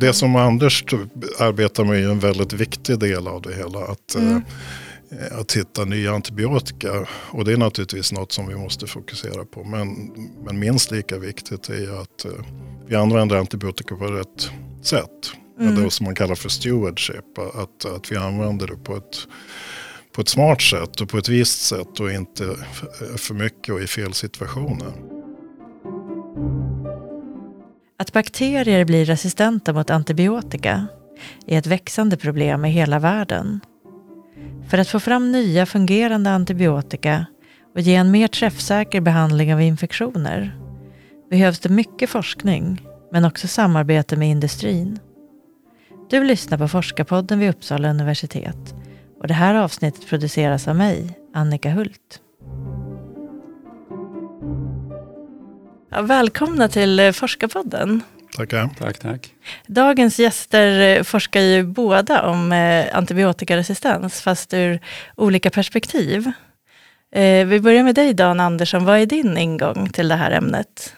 Det som Anders arbetar med är en väldigt viktig del av det hela. Att, mm. eh, att hitta nya antibiotika. Och det är naturligtvis något som vi måste fokusera på. Men, men minst lika viktigt är att eh, vi använder antibiotika på rätt sätt. Mm. Det som man kallar för stewardship. Att, att vi använder det på ett, på ett smart sätt och på ett visst sätt och inte för mycket och i fel situationer. Att bakterier blir resistenta mot antibiotika är ett växande problem i hela världen. För att få fram nya fungerande antibiotika och ge en mer träffsäker behandling av infektioner behövs det mycket forskning men också samarbete med industrin. Du lyssnar på Forskarpodden vid Uppsala universitet och det här avsnittet produceras av mig, Annika Hult. Ja, välkomna till eh, Forskarpodden. Tackar. Tack, tack. Dagens gäster eh, forskar ju båda om eh, antibiotikaresistens, fast ur olika perspektiv. Vi börjar med dig Dan Andersson, vad är din ingång till det här ämnet?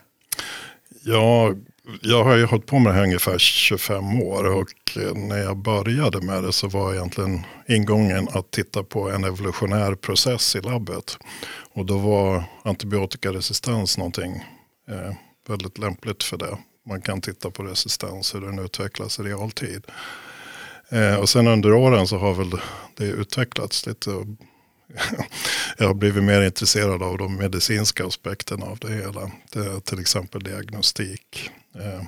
Ja, jag har ju hållit på med det här ungefär 25 år och när jag började med det så var egentligen ingången att titta på en evolutionär process i labbet. Och då var antibiotikaresistens någonting eh, väldigt lämpligt för det. Man kan titta på resistens, hur den utvecklas i realtid. Eh, och sen under åren så har väl det utvecklats lite. jag har blivit mer intresserad av de medicinska aspekterna av det hela. Det till exempel diagnostik. Eh.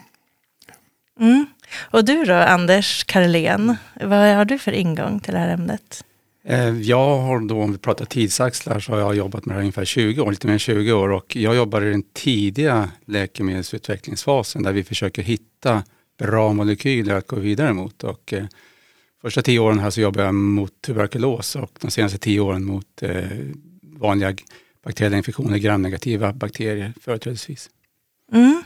Mm. Och du då, Anders Karlén, vad har du för ingång till det här ämnet? Eh, jag har då, om vi pratar tidsaxlar, så har jag jobbat med det här ungefär 20 år, lite mer än 20 år och jag jobbar i den tidiga läkemedelsutvecklingsfasen där vi försöker hitta bra molekyler att gå vidare mot. Och, eh, första tio åren här så jobbar jag mot tuberkulos och de senaste tio åren mot eh, vanliga bakteriella infektioner, gramnegativa bakterier företrädesvis. Mm.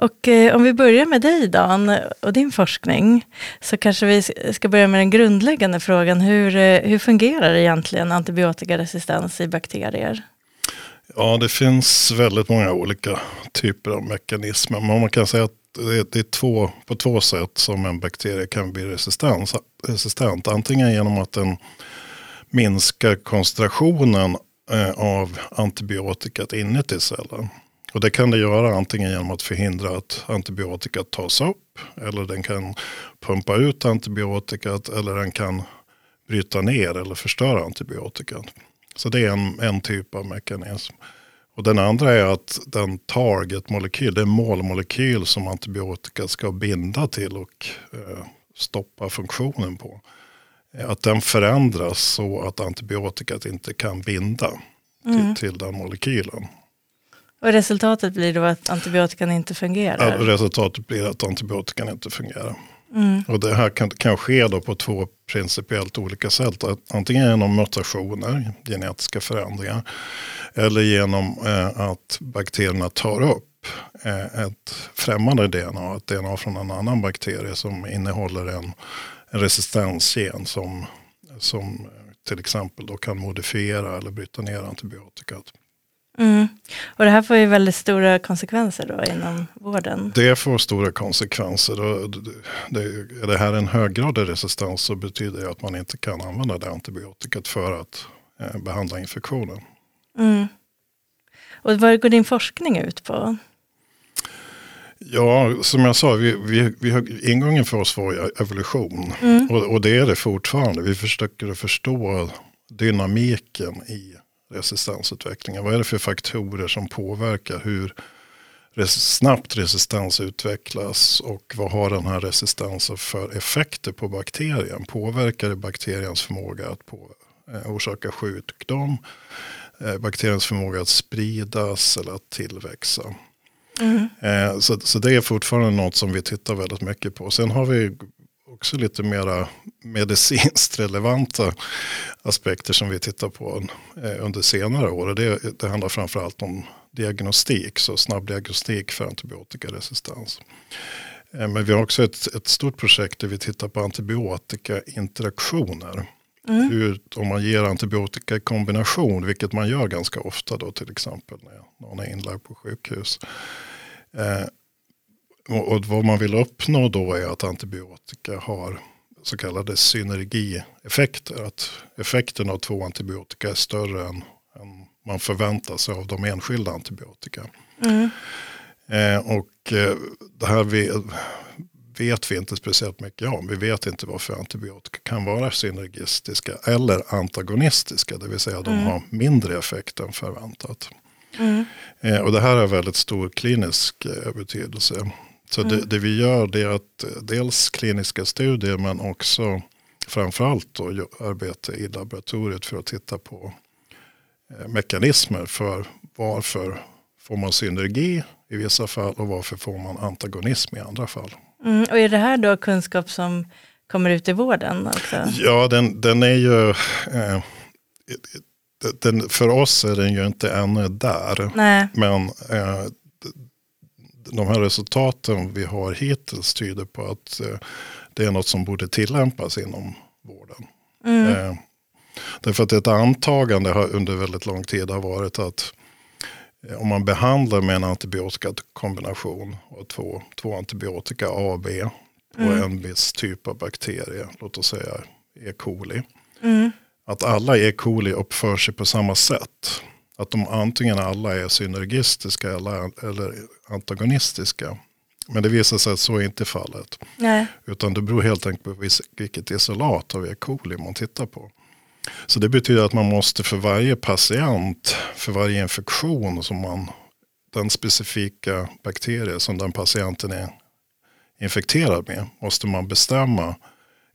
Och eh, om vi börjar med dig Dan och din forskning, så kanske vi ska börja med den grundläggande frågan. Hur, eh, hur fungerar egentligen antibiotikaresistens i bakterier? Ja, det finns väldigt många olika typer av mekanismer. Men man kan säga att det är två, på två sätt som en bakterie kan bli resistent. resistent. Antingen genom att den minskar koncentrationen eh, av antibiotikat inuti cellen. Och det kan det göra antingen genom att förhindra att antibiotika tas upp. Eller den kan pumpa ut antibiotikat. Eller den kan bryta ner eller förstöra antibiotikan. Så det är en, en typ av mekanism. Och den andra är att den targetmolekyl, den målmolekyl som antibiotika ska binda till och eh, stoppa funktionen på. Att den förändras så att antibiotikat inte kan binda mm. till, till den molekylen. Och resultatet blir då att antibiotikan inte fungerar? Ja, resultatet blir att antibiotikan inte fungerar. Mm. Och det här kan, kan ske då på två principiellt olika sätt. Antingen genom mutationer, genetiska förändringar. Eller genom eh, att bakterierna tar upp eh, ett främmande DNA. Ett DNA från en annan bakterie som innehåller en, en resistensgen som, som till exempel då kan modifiera eller bryta ner antibiotikat. Mm. Och det här får ju väldigt stora konsekvenser då inom vården. Det får stora konsekvenser. Det, är det här en höggradig resistens så betyder det att man inte kan använda det antibiotikat för att eh, behandla infektionen. Mm. Och vad går din forskning ut på? Ja, som jag sa, vi, vi, vi har, ingången för oss var evolution. Mm. Och, och, det är det fortfarande. Vi försöker förstå dynamiken i resistensutvecklingen? Vad är det för faktorer som påverkar hur snabbt resistens utvecklas och vad har den här resistensen för effekter på bakterien? Påverkar det bakteriens förmåga att på, eh, orsaka sjukdom? Eh, bakteriens förmåga att spridas eller att tillväxa? Mm. Eh, så, så det är fortfarande något som vi tittar väldigt mycket på. Sen har vi också lite mera medicinskt relevanta aspekter som vi tittar på eh, under senare år. Det, det handlar framförallt om diagnostik, så snabb diagnostik för antibiotikaresistens. Eh, men vi har också ett, ett stort projekt där vi tittar på antibiotikainteraktioner. Mm. Hur, om man ger antibiotika i kombination, vilket man gör ganska ofta då till exempel när någon är inlagd på sjukhus. Eh, och, och vad man vill uppnå då är att antibiotika har så kallade synergieffekter. Att effekten av två antibiotika är större än, än man förväntar sig av de enskilda antibiotika. Mm. Eh, och eh, det här vi, vet vi inte speciellt mycket om. Vi vet inte varför antibiotika kan vara synergistiska eller antagonistiska. Det vill säga de har mindre effekt än förväntat. Mm. Eh, och det här har väldigt stor klinisk eh, betydelse. Så det, det vi gör det är att eh, dels kliniska studier men också framförallt då arbete i laboratoriet för att titta på eh, mekanismer för varför får man synergi i vissa fall och varför får man antagonism i andra fall. Mm. Och är det här då kunskap som kommer ut i vården också? Ja, den, den är ju... Eh, den, för oss är den ju inte ännu där. Nej. Men eh, de här resultaten vi har hittills tyder på att eh, det är något som borde tillämpas inom vården. Mm. Eh, därför att ett antagande har under väldigt lång tid har varit att eh, om man behandlar med en antibiotikakombination och två, två antibiotika A och B på en viss typ av bakterie, låt oss säga E. coli, Mm. att alla E. coli uppför sig på samma sätt. Att de antingen alla är synergistiska eller, eller antagonistiska. Men det visar sig att så är inte fallet. Nej. Utan det beror helt enkelt på vilket isolat av E. coli man tittar på. Så det betyder att man måste för varje patient, för varje infektion som man, den specifika bakterie som den patienten är infekterad med, måste man bestämma,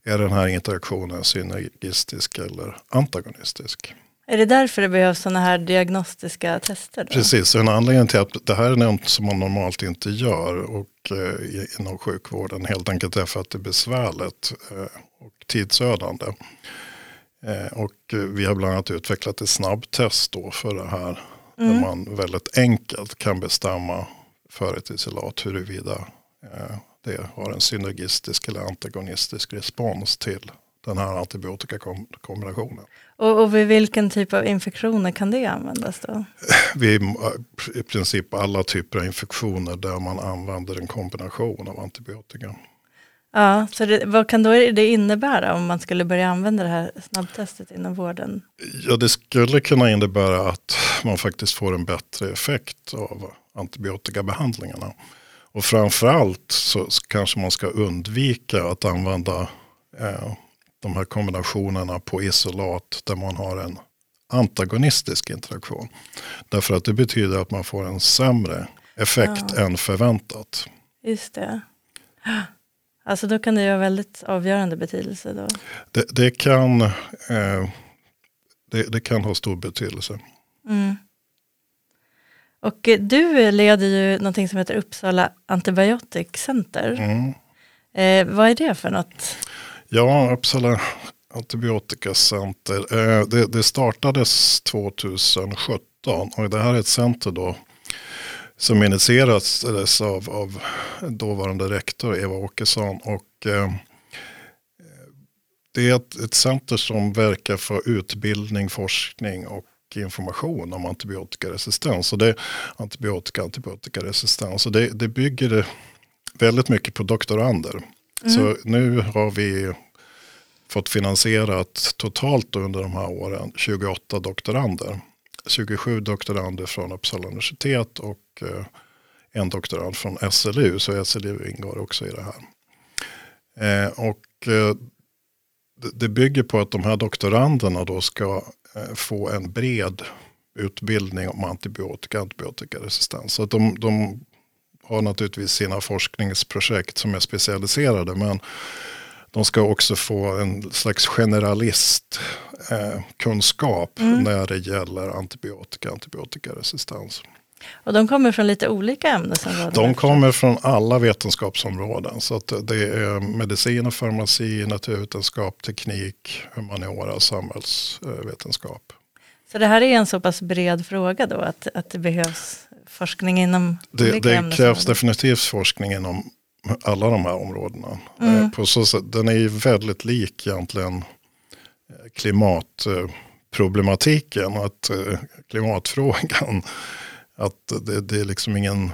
är den här interaktionen synergistisk eller antagonistisk? Är det därför det behövs sådana här diagnostiska tester? Då? Precis, en anledning till att det här är något som man normalt inte gör och, eh, inom sjukvården helt enkelt därför att det är besvärligt eh, och tidsödande. Eh, och vi har bland annat utvecklat ett snabbtest då för det här. Där man väldigt enkelt kan bestämma för ett isolat huruvida eh, det har en synergistisk eller antagonistisk respons till den här antibiotikakombinationen. Och, och vid vilken typ av infektioner kan det användas då? vid i princip alla typer av infektioner där man använder en kombination av antibiotika. Ja, så det, vad kan då det innebära om man skulle börja använda det här snabbtestet inom vården? Ja, det skulle kunna innebära att man faktiskt får en bättre effekt av antibiotikabehandlingarna. Och framförallt så kanske man ska undvika att använda eh, de här kombinationerna på isolat där man har en antagonistisk interaktion. Därför att det betyder att man får en sämre effekt än förväntat. Just det. Alltså då kan det ju ha väldigt avgörande betydelse då. Det, det, kan, eh, det, det kan ha stor betydelse. Mm. Och eh, du leder ju någonting som heter Uppsala Antibiotic Center. Mm. Eh, vad är det för något? Ja, Uppsala antibiotikacenter. Eh, det, det startades 2017 och det här är ett center då som initierades av, av dåvarande rektor Eva Åkesson. Och, eh, det är ett, ett center som verkar för utbildning, forskning och information om antibiotikaresistens. Och det antibiotika, antibiotikaresistens. Och det, det bygger väldigt mycket på doktorander. Så nu har vi fått finansierat totalt under de här åren 28 doktorander. 27 doktorander från Uppsala universitet och eh, en doktorand från SLU. Så SLU ingår också i det här. Eh, och eh, det, bygger på att de här doktoranderna då ska få en bred utbildning om antibiotika och antibiotikaresistens. Så att de, de har naturligtvis sina forskningsprojekt som är specialiserade. Men de ska också få en slags generalist eh, kunskap när det gäller antibiotika, antibiotikaresistens. Och de kommer från lite olika ämnesområden. De kommer från alla vetenskapsområden. Så att det är medicin och farmaci, naturvetenskap, teknik, humaniora, samhällsvetenskap. Så det här är en så pass bred fråga då att, att det behövs forskning inom Det, olika det krävs definitivt forskning inom alla de här områdena. Mm. Eh, På så sätt, den är ju väldigt lik egentligen eh, klimatproblematiken. Att eh, klimatfrågan, att det, det är liksom ingen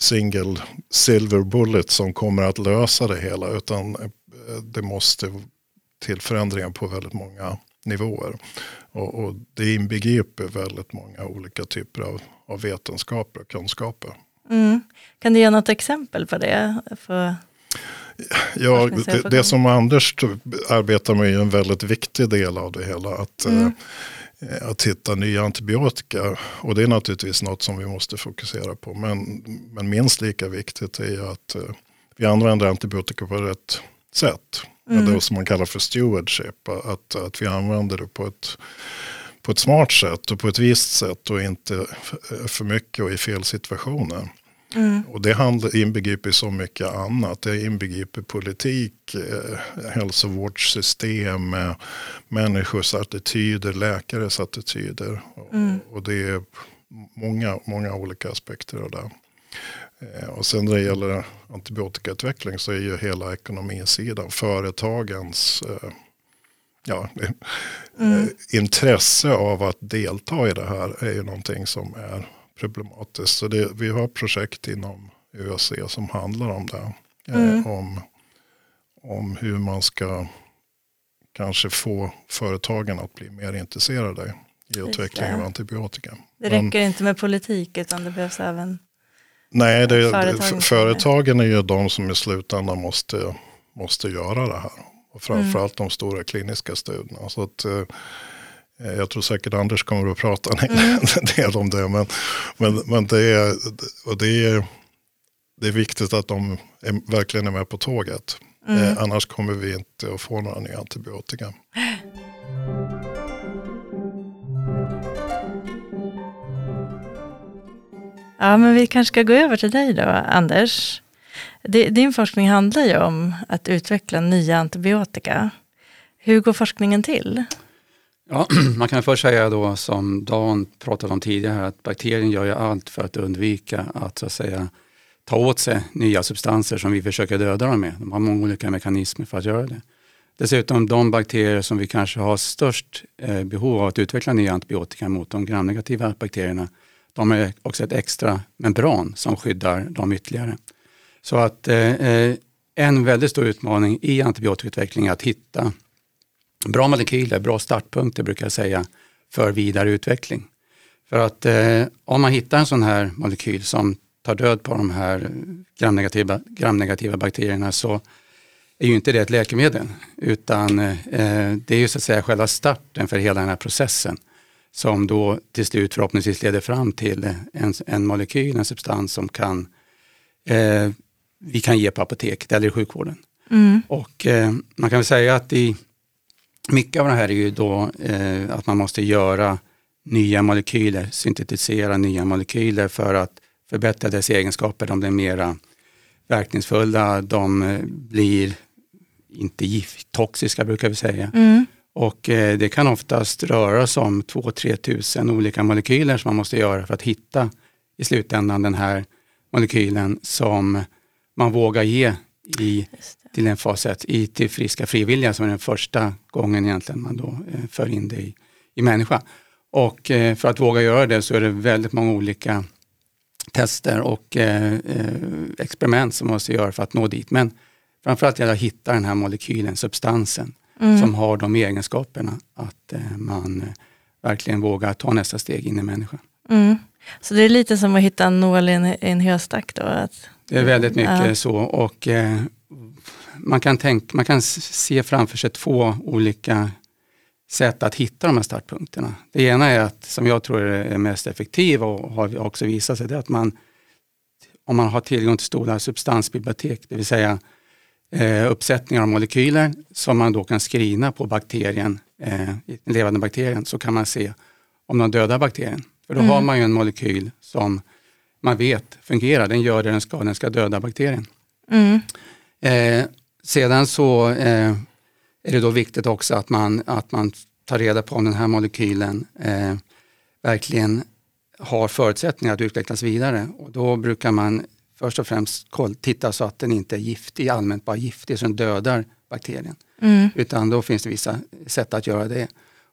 single silver bullet som kommer att lösa det hela. Utan det måste till förändringar på väldigt många nivåer. Och, och det inbegriper väldigt många olika typer av, av vetenskaper och kunskaper. Mm. Kan du ge något exempel på det? För ja, det, det, som Anders arbetar med är en väldigt viktig del av det hela. Att, mm. eh, att hitta nya antibiotika. Och det är naturligtvis något som vi måste fokusera på. Men, men minst lika viktigt är att eh, vi använder antibiotika på rätt sätt. Mm. Det som man kallar för stewardship. Att, att vi använder det på ett, på ett smart sätt och på ett visst sätt och inte för mycket och i fel situationer. Mm. Och det handlar, inbegriper så mycket annat. Det inbegriper politik, eh, hälsovårdssystem, eh, människors attityder, läkares attityder. Mm. Och, och det är många, många olika aspekter av det. Eh, och sen när det gäller antibiotikautveckling så är ju hela ekonomisidan, företagens eh, ja, mm. Eh, intresse av att delta i det här är ju någonting som är problematiskt. Så det, vi har projekt inom UAC som handlar om det. Mm. om, om hur man ska kanske få företagen att bli mer intresserade i utveckling av antibiotika. Det räcker Men, inte med politik utan det behövs även Nej, det, företagen, företagen är ju de som i slutändan måste, måste göra det här. Och framförallt mm. de stora kliniska studierna. Så att, eh, jag tror säkert Anders kommer att prata en mm. del om det. Men, men, men det, är, och det, är, det är viktigt att de är, verkligen är med på tåget. Mm. Eh, annars kommer vi inte att få några nya antibiotika. Ja, men vi kanske ska gå över till dig då, Anders. Din forskning handlar ju om att utveckla nya antibiotika. Hur går forskningen till? Ja, man kan först säga då som Dan pratade om tidigare att bakterien gör ju allt för att undvika att så att säga ta åt sig nya substanser som vi försöker döda dem med. De har många olika mekanismer för att göra det. Dessutom de bakterier som vi kanske har störst eh, behov av att utveckla nya antibiotika mot, de gramnegativa bakterierna, de är också ett extra membran som skyddar dem ytterligare. Så att eh, eh, en väldigt stor utmaning i antibiotikautveckling är att hitta bra molekyler, bra startpunkter brukar jag säga, för vidare utveckling. För att eh, om man hittar en sån här molekyl som tar död på de här gramnegativa, gramnegativa bakterierna så är ju inte det ett läkemedel utan eh, det är ju så att säga själva starten för hela den här processen som då till slut förhoppningsvis leder fram till en, en molekyl, en substans som kan, eh, vi kan ge på apoteket eller i sjukvården. Mm. Och eh, man kan väl säga att i, mycket av det här är ju då eh, att man måste göra nya molekyler, syntetisera nya molekyler för att förbättra dess egenskaper. De blir mera verkningsfulla, de eh, blir inte gift, toxiska brukar vi säga. Mm. Och eh, det kan oftast röra sig om 2-3 tusen olika molekyler som man måste göra för att hitta i slutändan den här molekylen som man vågar ge i, till en fas 1, i till friska frivilliga som är den första gången egentligen man då eh, för in det i, i människa. Och eh, för att våga göra det så är det väldigt många olika tester och eh, eh experiment som man måste göra för att nå dit. Men framförallt gäller det att hitta den här molekylen, substansen mm. som har de egenskaperna att eh, man eh, verkligen vågar ta nästa steg in i människan. Mm. Så det är lite som att hitta en nål i en, en höstack då? Att, det är väldigt mycket ja. så och eh, man, kan tänka, man kan se framför sig två olika sätt att hitta de här startpunkterna. Det ena är att, som jag tror är mest effektiv och har också visat sig, det är att man om man har tillgång till stora substansbibliotek, det vill säga eh, uppsättningar av molekyler som man då kan screena på bakterien, eh, den levande bakterien, så kan man se om de dödar bakterien. För då mm. har man ju en molekyl som man vet fungerar, den gör det den ska, den ska döda bakterien. Mm. Eh, sedan så eh, är det då viktigt också att man, att man tar reda på om den här molekylen eh, verkligen har förutsättningar att utvecklas vidare. Och då brukar man först och främst titta så att den inte är giftig, allmänt bara giftig, så den dödar bakterien. Mm. Utan då finns det vissa sätt att göra det.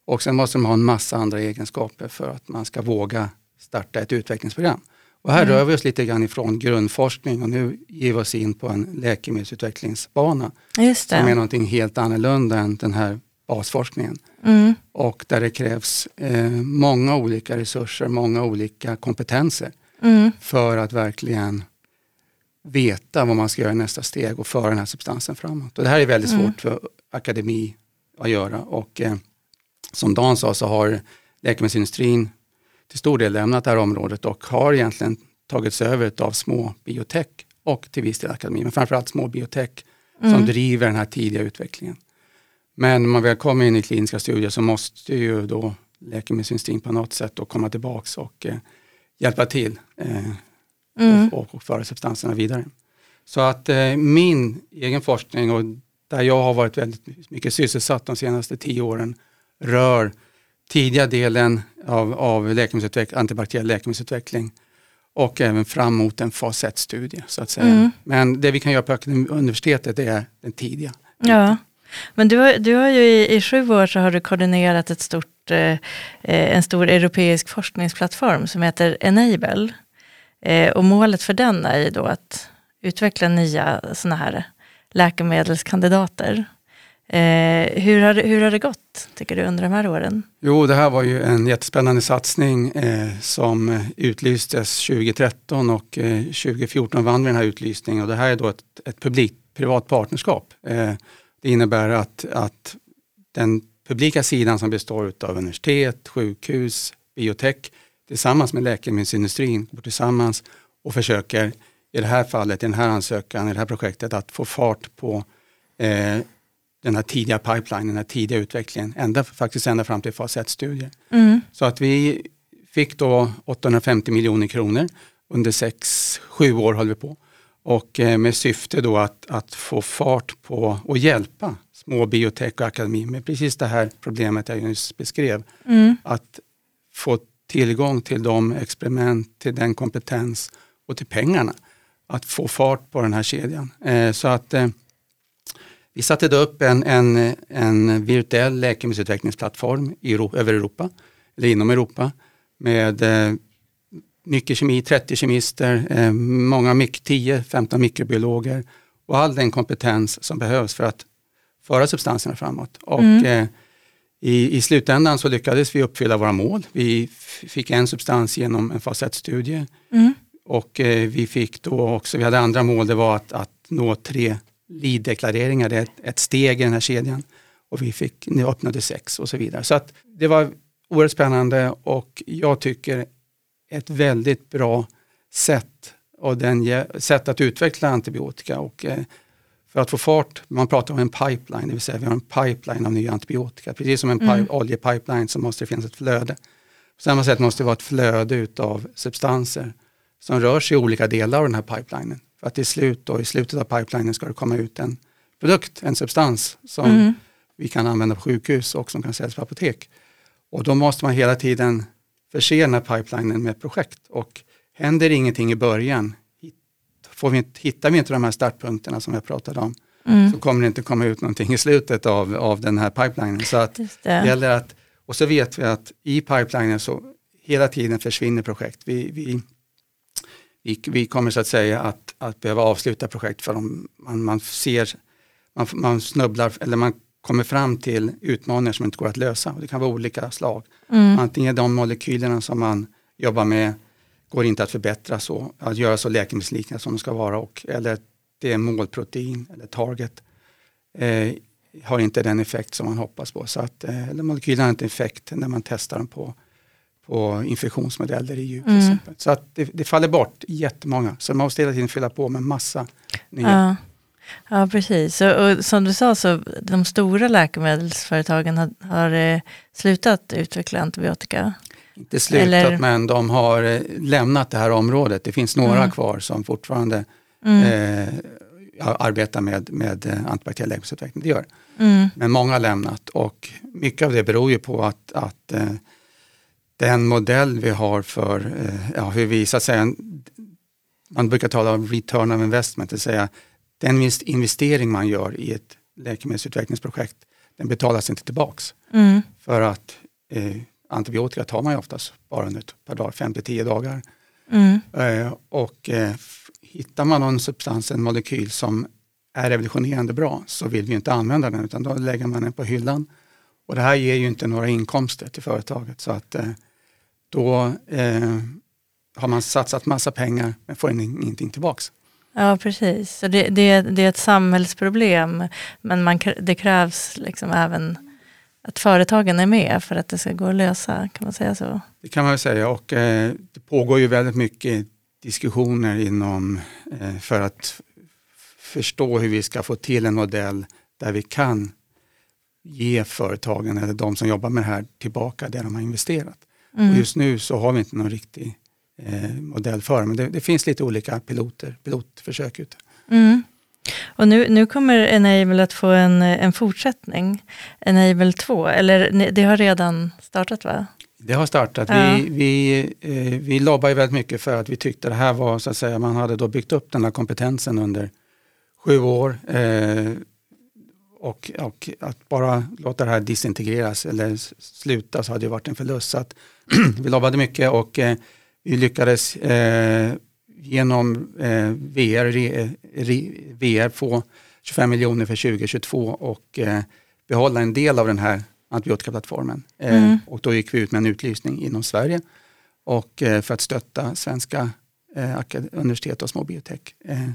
Och sen måste man ha en massa andra egenskaper för att man ska våga starta ett utvecklingsprogram. Och här rör vi oss lite grann ifrån grundforskning och nu ger vi oss in på en läkemedelsutvecklingsbana. Just Som är det. någonting helt annorlunda än den här basforskningen. Mm. Och där det krävs eh, många olika resurser, många olika kompetenser Mm. för att verkligen veta vad man ska göra i nästa steg och föra den här substansen framåt. Och det här är väldigt Mm. svårt för akademi att göra och eh, som Dan sa så har läkemedelsindustrin till stor del lämnat det här området och har egentligen tagits över av små biotech och till viss del akademi, men framförallt små biotech som Mm. driver den här tidiga utvecklingen. Men när man väl kommer in i kliniska studier så måste ju då läkemedelsindustrin på något sätt då komma tillbaks och eh, hjälpa till eh, Mm. och, och, och föra substanserna vidare. Så att eh, min egen forskning och där jag har varit väldigt mycket sysselsatt de senaste tio åren rör tidiga delen av, av läkemedelsutveck- antibakteriell läkemedelsutveckling och även fram mot en fas 1-studie. Så att säga. Mm. Men det vi kan göra på universitetet är den tidiga. Ja, men du har, du har ju i, i sju år så har du koordinerat ett stort, eh, eh, en stor europeisk forskningsplattform som heter Enable. Eh, och målet för den är ju då att utveckla nya sådana här läkemedelskandidater. Eh, hur, har, det- hur har det gått, tycker du, under de här åren? Jo, det här var ju en jättespännande satsning eh, som utlystes 2013 och eh, 2014 vann vi den här utlysningen och det här är då ett, ett publik-privat partnerskap. Eh, det innebär att, att den publika sidan som består av universitet, sjukhus, biotech tillsammans med läkemedelsindustrin går tillsammans och försöker i det här fallet, i den här ansökan, i det här projektet att få fart på eh, den här tidiga pipelinen, den här tidiga utvecklingen, ända, faktiskt ända fram till fas 1-studier. Mm. Så att vi fick då 850 miljoner kronor under sex, sju år höll vi på. Och eh, med syfte då att, att få fart på och hjälpa små biotech och akademi med precis det här problemet jag nyss beskrev. Mm. Att få tillgång till de experiment, till den kompetens och till pengarna. Att få fart på den här kedjan. Eh, så att eh, vi satte då upp en, en, en virtuell läkemedelsutvecklingsplattform i, över Europa, eller inom Europa, med eh, mycket kemi, 30 kemister, eh, många, mik- 10-15 mikrobiologer och all den kompetens som behövs för att föra substanserna framåt. Och, Mm. eh, i, I slutändan så lyckades vi uppfylla våra mål. Vi fick en substans genom en fas 1-studie Mm. och eh, vi fick då också, vi hade andra mål, det var att, att nå tre lead-deklareringar, det är ett, ett steg i den här kedjan. Och vi fick, nu öppnade sex och så vidare. Så att det var oerhört spännande och jag tycker ett väldigt bra sätt, och den, sätt att utveckla antibiotika. Och, eh, för att få fart, man pratar om en pipeline, det vill säga vi har en pipeline av nya antibiotika. Precis som en Mm. oljepipeline så måste det finnas ett flöde. På samma sätt måste det vara ett flöde utav substanser som rör sig i olika delar av den här pipelinen. För att till slut då, i slutet av pipelinen ska det komma ut en produkt, en substans som Mm. vi kan använda på sjukhus och som kan säljas på apotek. Och då måste man hela tiden förse den här pipelinen med projekt och händer ingenting i början, får vi, inte- hittar vi inte de här startpunkterna som jag pratade om, Mm. så kommer det inte komma ut någonting i slutet av, av den här pipelinen. Så att Just det det. gäller att, och så vet vi att i pipelinen så hela tiden försvinner projekt. Vi, vi, vi, vi kommer så att säga att, att behöva avsluta projekt för om man, man ser, man, man snubblar eller man kommer fram till utmaningar som inte går att lösa. Och det kan vara olika slag. Mm. Antingen de molekylerna som man jobbar med går inte att förbättra så, att göra så läkemedelsliknande som de ska vara och, eller det är målprotein eller target eh, har inte den effekt som man hoppas på. Så att, eh, eller molekylerna har inte effekt när man testar dem på, på infektionsmodeller i djur. till Mm. exempel. Så att det, det faller bort jättemånga. Så man måste hela tiden fylla på med massa nya. Ja. ja, precis. Och, och som du sa så de stora läkemedelsföretagen har, har eh, slutat utveckla antibiotika. Inte slutat Eller- men de har eh, lämnat det här området. Det finns några Mm. kvar som fortfarande Mm. eh, arbetar med, med eh, antibakteriell läkemedelsutveckling. Det gör. Mm. Men många har lämnat och mycket av det beror ju på att, att den modell vi har för eh, ja, hur vi så att säga, man brukar tala om return of investment, det vill säga den invest- investering man gör i ett läkemedelsutvecklingsprojekt, den betalas inte tillbaks. Mm. För att eh, antibiotika tar man ju oftast bara under ett par dagar, 5-10 dagar. Mm. Eh, och eh, hittar man någon substans, en molekyl som är revolutionerande bra så vill vi inte använda den utan då lägger man den på hyllan. Och det här ger ju inte några inkomster till företaget så att eh, då eh, har man satsat massa pengar men får in- ingenting tillbaks. Ja, precis. Så det, det, det är ett samhällsproblem, men man, det krävs liksom även att företagen är med för att det ska gå att lösa, kan man säga så? Det kan man väl säga och eh, det pågår ju väldigt mycket diskussioner inom eh, för att förstå hur vi ska få till en modell där vi kan ge företagen eller de som jobbar med det här tillbaka det de har investerat. Och Mm. just nu så har vi inte någon riktig eh, modell för det, men det, det finns lite olika piloter, pilotförsök ute. Mm. Och nu, nu kommer Enable att få en, en fortsättning, Enable 2, eller det har redan startat va? Det har startat. Ja. Vi, vi, eh, vi lobbar ju väldigt mycket för att vi tyckte det här var så att säga, man hade då byggt upp den här kompetensen under sju år. Eh, och, och att bara låta det här disintegreras eller sluta så hade ju varit en förlust. Så att vi lobbade mycket och eh, vi lyckades eh, genom eh, VR, re, re, VR få 25 miljoner för 2022 och eh, behålla en del av den här antibiotikaplattformen. Eh, Mm. Och då gick vi ut med en utlysning inom Sverige och eh, för att stötta svenska eh, universitet och små biotech. Eh,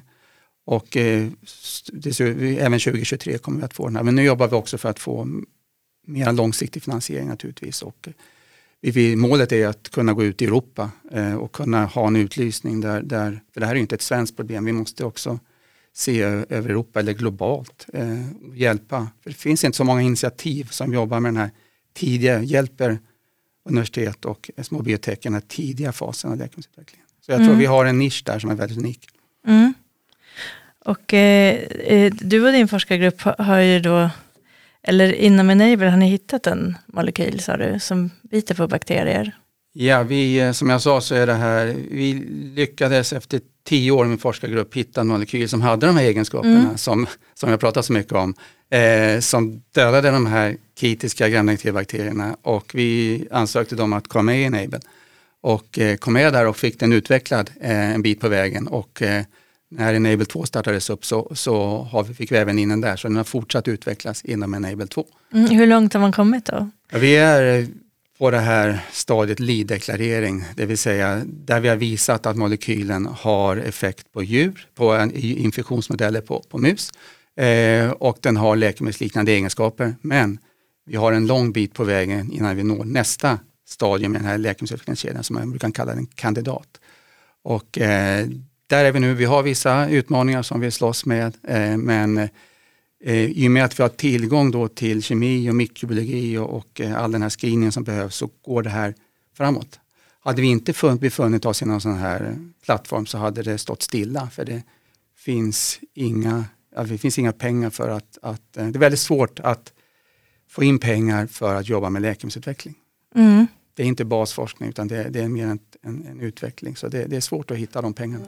och eh, även 2023 kommer vi att få den här. Men nu jobbar vi också för att få mer långsiktig finansiering naturligtvis. Och, eh, vi, målet är att kunna gå ut i Europa eh, och kunna ha en utlysning där, där, för det här är ju inte ett svenskt problem, vi måste också se över Europa eller globalt eh, och hjälpa. För det finns inte så många initiativ som jobbar med den här tidiga, hjälper universitet och små biotech i den här tidiga fasen av läkemedelsutvecklingen. Så jag tror Mm. vi har en nisch där som är väldigt unik. Mm. Och eh, eh, du och din forskargrupp har ju då, eller inom Enable har ni hittat en molekyl sa du, som biter på bakterier. Ja, vi, eh, som jag sa så är det här, vi lyckades efter tio år med forskargrupp hitta en molekyl som hade de här egenskaperna Mm. som, som jag pratat så mycket om, eh, som dödade de här kritiska gramnektirbakterierna och vi ansökte dem att komma med i Enable. Och eh, kom med där och fick den utvecklad eh, en bit på vägen och eh, när Enable 2 startades upp så, så har vi, fick vi även in den där så den har fortsatt utvecklas inom Enable 2. Mm. Hur långt har man kommit då? Ja, Vi är på det här stadiet lead-deklarering, det vill säga där vi har visat att molekylen har effekt på djur, på en, infektionsmodeller på, på mus eh, och den har läkemedelsliknande egenskaper. Men vi har en lång bit på vägen innan vi når nästa stadium i den här läkemedelsutvecklingskedjan som man brukar kalla en kandidat. Och eh, där är vi nu, vi har vissa utmaningar som vi slåss med eh, men eh, i och med att vi har tillgång då till kemi och mikrobiologi och, och eh, all den här screeningen som behövs så går det här framåt. Hade vi inte befunnit oss i någon sån här plattform så hade det stått stilla för det finns inga, ja, det finns inga pengar för att, att eh, det är väldigt svårt att få in pengar för att jobba med läkemedelsutveckling. Mm. Det är inte basforskning utan det, det är mer en, en, en utveckling så det, det är svårt att hitta de pengarna.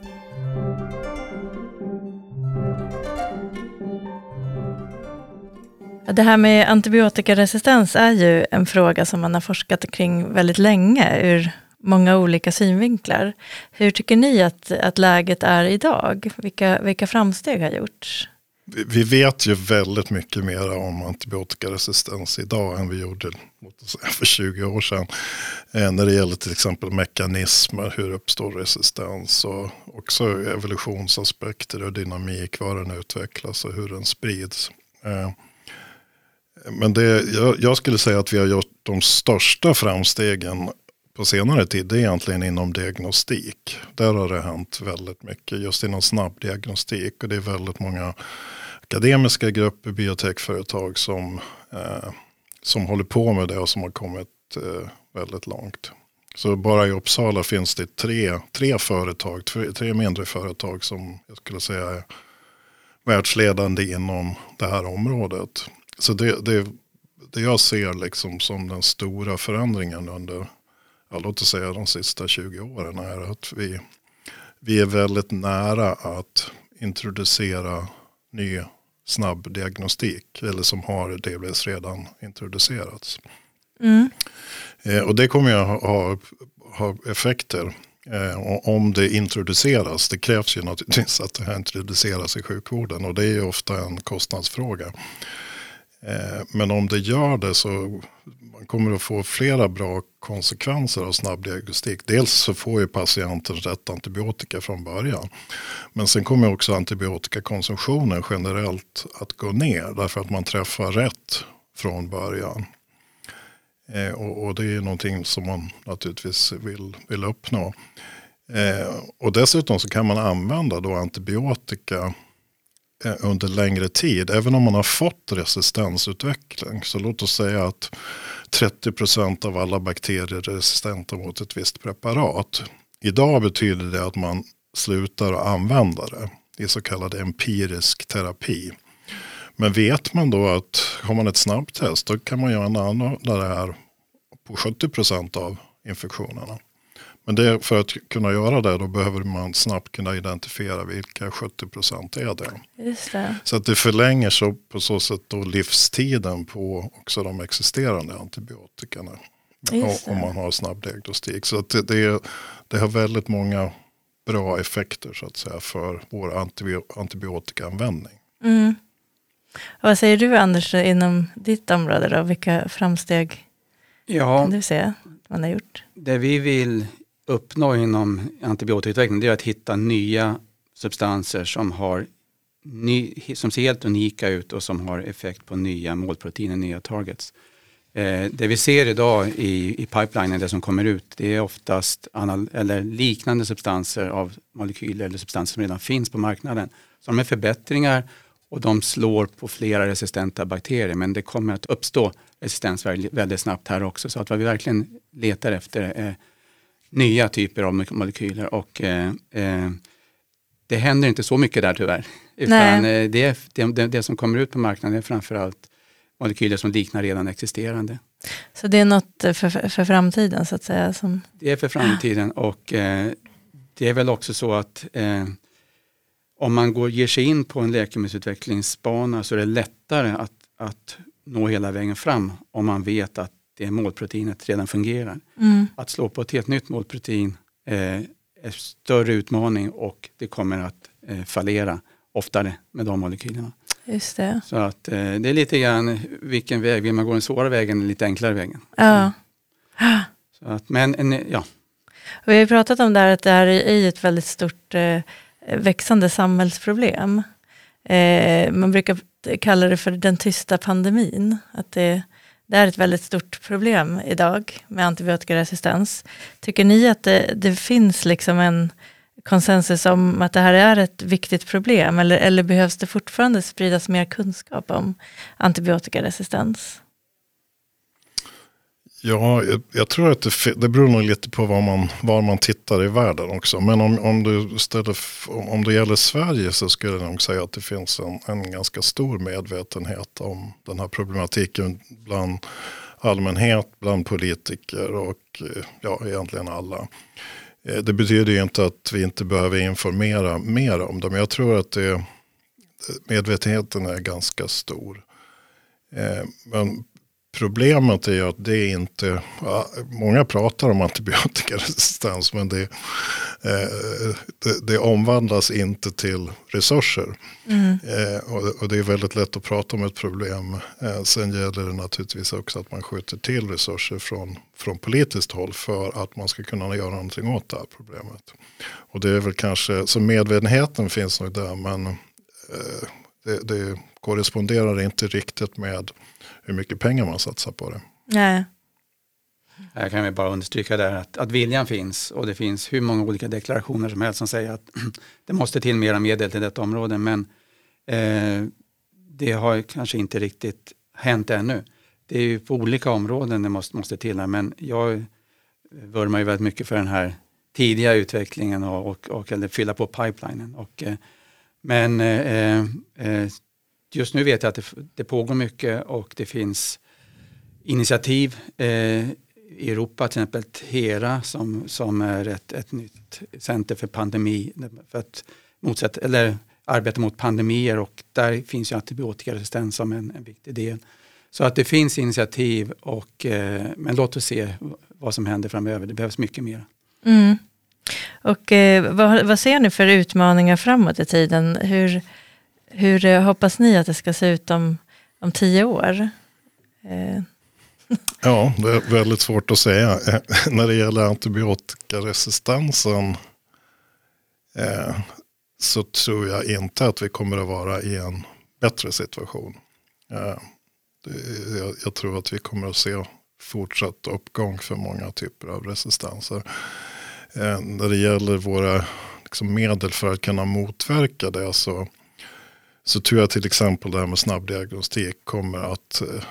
Det här med antibiotikaresistens är ju en fråga som man har forskat kring väldigt länge ur många olika synvinklar. Hur tycker ni att, att läget är idag? Vilka, vilka framsteg har gjorts? Vi- vet ju väldigt mycket mer om antibiotikaresistens idag än vi gjorde för 20 år sedan. Eh, när det gäller till exempel mekanismer, hur uppstår resistens och också evolutionsaspekter och dynamik, var den utvecklas och hur den sprids. Eh, men det, jag skulle säga att vi har gjort de största framstegen på senare tid, det är egentligen inom diagnostik. Där har det hänt väldigt mycket, just inom snabbdiagnostik. Och det är väldigt många akademiska grupper, biotechföretag som, eh, som håller på med det och som har kommit eh, väldigt långt. Så bara i Uppsala finns det tre, tre företag, tre, tre mindre företag som jag skulle säga är världsledande inom det här området. Så det, det, det jag ser liksom som den stora förändringen under, ja, låt oss säga de sista 20 åren är att vi, vi är väldigt nära att introducera ny snabb diagnostik. Eller som har delvis redan introducerats. Mm. Eh, och det kommer ha, ha, ha effekter. Eh, om det introduceras, det krävs ju naturligtvis att det här introduceras i sjukvården och det är ju ofta en kostnadsfråga. Eh, men om det gör det så man kommer att få flera bra konsekvenser av snabbdiagnostik. Dels så får ju patienten rätt antibiotika från början. Men sen kommer också antibiotikakonsumtionen generellt att gå ner därför att man träffar rätt från början. Eh, och, det är någonting som man naturligtvis vill, vill uppnå. Eh, och dessutom så kan man använda då antibiotika Eh, under längre tid. Även om man har fått resistensutveckling. Så låt oss säga att 30% av alla bakterier är resistenta mot ett visst preparat. Idag betyder det att man slutar att använda det i så kallad empirisk terapi. Men vet man då att har man ett snabbtest då kan man gärna använda det här på 70% av infektionerna. Men det, för att kunna göra det då behöver man snabbt kunna identifiera vilka 70% är det. Just det. Så att det förlänger så på så sätt då livstiden på också de existerande antibiotikerna. Om man har snabbdiagnostik. Så att det, det, det har väldigt många bra effekter så att säga för vår antibiotikaanvändning. Mm. Vad säger du Anders inom ditt område då? Vilka framsteg ja, kan du se man har gjort? Det vi vill uppnå inom antibiotikautveckling det är att hitta nya substanser som, har ny, som ser helt unika ut och som har effekt på nya målproteiner, nya targets. Eh, det vi ser idag i, i pipelinen, det som kommer ut, det är oftast anal, eller liknande substanser av molekyler eller substanser som redan finns på marknaden. Så de är förbättringar och de slår på flera resistenta bakterier men det kommer att uppstå resistens väldigt snabbt här också. Så att vad vi verkligen letar efter är nya typer av molekyler och eh, eh, det händer inte så mycket där tyvärr. Utan eh, det, det, det, som kommer ut på marknaden är framförallt molekyler som liknar redan existerande. Så det är något för, för framtiden så att säga? Som... Det är för framtiden och eh, det är väl också så att eh, om man går, ger sig in på en läkemedelsutvecklingsbana så är det lättare att, att nå hela vägen fram om man vet att det målproteinet redan fungerar. Mm. Att slå på ett helt nytt målprotein eh, är större utmaning och det kommer att eh, fallera oftare med de molekylerna. Just det. Så att eh, det är lite grann vilken väg, vill man gå den svåra vägen eller lite enklare vägen? Ja. Mm. Så att, men en, ja. Vi har pratat om det här att det här är ett väldigt stort eh, växande samhällsproblem. Eh, man brukar kalla det för den tysta pandemin. Att det, det är ett väldigt stort problem idag med antibiotikaresistens. Tycker ni att det, det, finns liksom en konsensus om att det här är ett viktigt problem eller, eller behövs det fortfarande spridas mer kunskap om antibiotikaresistens? Ja, jag, jag, tror att det, det beror nog lite på var man, var man tittar i världen också. Men om, om, du ställer, om det gäller Sverige så skulle jag nog säga att det finns en, en ganska stor medvetenhet om den här problematiken bland allmänhet, bland politiker och eh, ja, egentligen alla. Eh, det betyder ju inte att vi inte behöver informera mer om det, men jag tror att det, eh, medvetenheten är ganska stor. Men Problemet är ju att det inte, ja, många pratar om antibiotikaresistens men det, eh, det, det, omvandlas inte till resurser. Mm. Eh, och, det är väldigt lätt att prata om ett problem. Eh, sen gäller det naturligtvis också att man skjuter till resurser från, från politiskt håll för att man ska kunna göra någonting åt det här problemet. Och det är väl kanske, så medvetenheten finns nog där men det, det korresponderar inte riktigt med hur mycket pengar man satsar på det. Nej. Jag kan väl bara understryka där att, att viljan finns och det finns hur många olika deklarationer som helst som säger att det måste till mera medel till detta område men eh, det har kanske inte riktigt hänt ännu. Det är ju på olika områden det måste, måste till men jag vurmar ju väldigt mycket för den här tidiga utvecklingen och, och, och eller fylla på pipelinen. Och, eh, men eh, eh, just nu vet jag att det, det pågår mycket och det finns initiativ eh, i Europa, till exempel HERA som, som är ett, ett nytt center för pandemi, för att motsätta, eller arbeta mot pandemier och där finns ju antibiotikaresistens som en, en viktig del. Så att det finns initiativ, och, eh, men låt oss se vad som händer framöver. Det behövs mycket mer. Mm. Och eh, vad, vad ser ni för utmaningar framåt i tiden? Hur, hur eh, hoppas ni att det ska se ut om, om tio år? Eh, Ja, det är väldigt svårt att säga. Eh, när det gäller antibiotikaresistensen eh, så tror jag inte att vi kommer att vara i en bättre situation. Eh, det- jag, jag tror att vi kommer att se fortsatt uppgång för många typer av resistenser. Eh, när det gäller våra liksom, medel för att kunna motverka det så, så tror jag till exempel det här med snabbdiagnostik kommer att eh,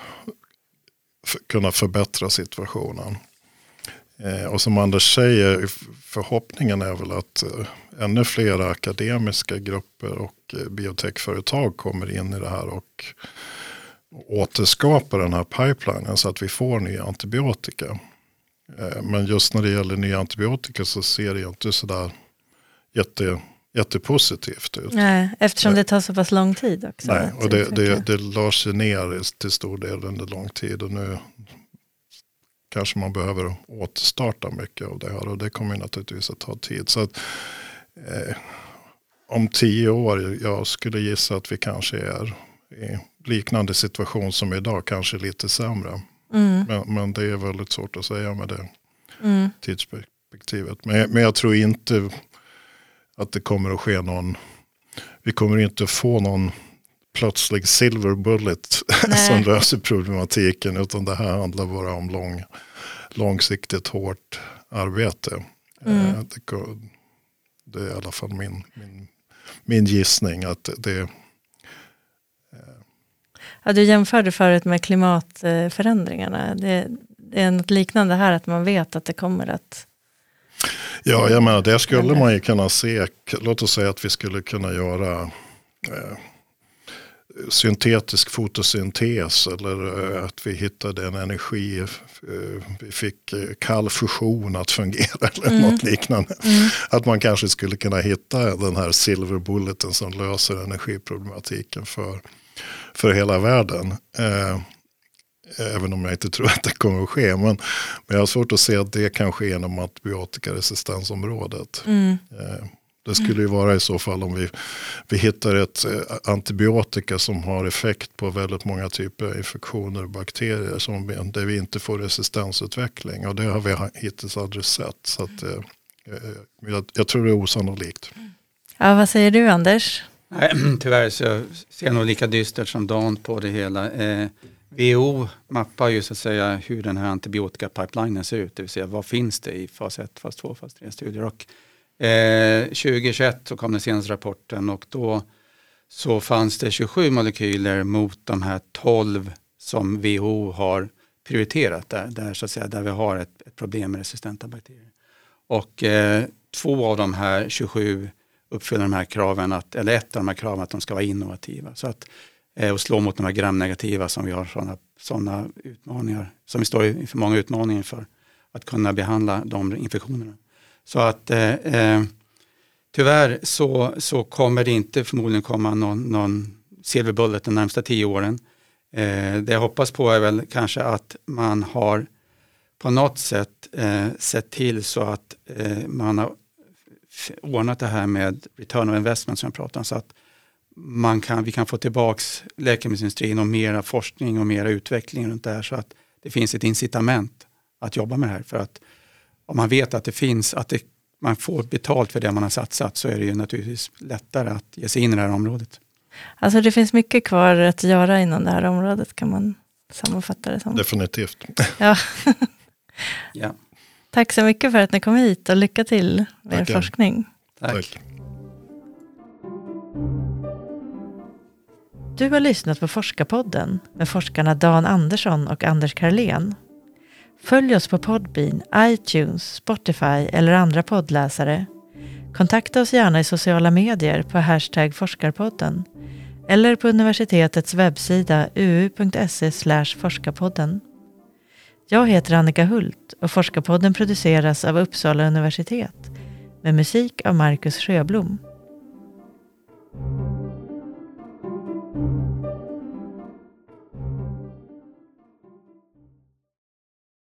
kunna förbättra situationen. Eh, och som Anders säger, förhoppningen är väl att eh, ännu fler akademiska grupper och biotechföretag kommer in i det här och återskapar den här pipelinen så att vi får nya antibiotika. Men just när det gäller nya antibiotika så ser det inte sådär jätte, jättepositivt ut. nej, eftersom Nej. det tar så pass lång tid också. Nej, och det, det, det la sig ner till stor del under lång tid. Och nu kanske man behöver återstarta mycket av det här. Och det kommer naturligtvis att ta tid. Så att, eh, om tio år, jag skulle gissa att vi kanske är i liknande situation som idag. Kanske lite sämre. Mm, Men, men det är väldigt svårt att säga med det mm, tidsperspektivet. Men, men jag tror inte att det kommer att ske någon, vi kommer inte få någon plötslig silver bullet som löser problematiken. Utan det här handlar bara om lång, långsiktigt hårt arbete. Mm. Eh, Det, det är i alla fall min, min, min gissning att det, Ja, du jämförde förut med klimatförändringarna. Det, det är något liknande här, att man vet att det kommer att... Ja, jag menar, det skulle man ju kunna se. Låt oss säga att vi skulle kunna göra eh, syntetisk fotosyntes eller eh, att vi hittade en energi, eh, vi fick eh, kall fusion att fungera eller något liknande. Att man kanske skulle kunna hitta den här silver bulleten som löser energiproblematiken för, för hela världen. Även om jag inte tror att det kommer att ske. Men, men jag har svårt att se att det kan ske inom antibiotikaresistensområdet. Mm, Eh, Det skulle ju vara i så fall om vi, vi hittar ett eh, antibiotika som har effekt på väldigt många typer av infektioner och bakterier. Som vi, där vi inte får resistensutveckling. Och det har vi hittills aldrig sett. Så att, eh, jag, jag tror det är osannolikt. Ja, vad säger du Anders? Nej, tyvärr så ser jag nog lika dystert som Dan på det hela. Eh, WHO mappar ju så att säga hur den här antibiotikapipelinen ser ut, det vill säga vad finns det i fas 1, fas 2, fas 3 studier. Och, eh, 2021 så kom den senaste rapporten och då så fanns det 27 molekyler mot de här 12 som WHO har prioriterat där, där, så att säga, där vi har ett, ett problem med resistenta bakterier. Och eh, två av de här 27 uppfyller de här kraven, att, eller ett av de här kraven att de ska vara innovativa. Så att, eh, och slå mot de här gramnegativa som vi har sådana såna utmaningar, som vi står inför många utmaningar för att kunna behandla de infektionerna. Så att eh, eh, tyvärr så, så kommer det inte förmodligen komma någon, någon silver bullet de närmsta tio åren. Eh, det jag hoppas på är väl kanske att man har på något sätt eh, sett till så att eh, man har ordnat det här med return of investment som jag pratade om. Så att man kan, vi kan få tillbaks läkemedelsindustrin och mera forskning och mera utveckling runt det här så att det finns ett incitament att jobba med det här. För att om man vet att det finns, att det, man får betalt för det man har satsat så är det ju naturligtvis lättare att ge sig in i det här området. Alltså det finns mycket kvar att göra inom det här området kan man sammanfatta det som. Definitivt. Ja. Ja, Tack så mycket för att ni kom hit och lycka till med er Tackar. forskning. tack. Tack. Du har lyssnat på Forskarpodden med forskarna Dan Andersson och Anders Karlén. Följ oss på Podbean, iTunes, Spotify eller andra poddläsare. Kontakta oss gärna i sociala medier på hashtag forskarpodden eller på universitetets webbsida uu.se forskarpodden. Jag heter Annika Hult och Forskarpodden produceras av Uppsala universitet med musik av Marcus Sjöblom.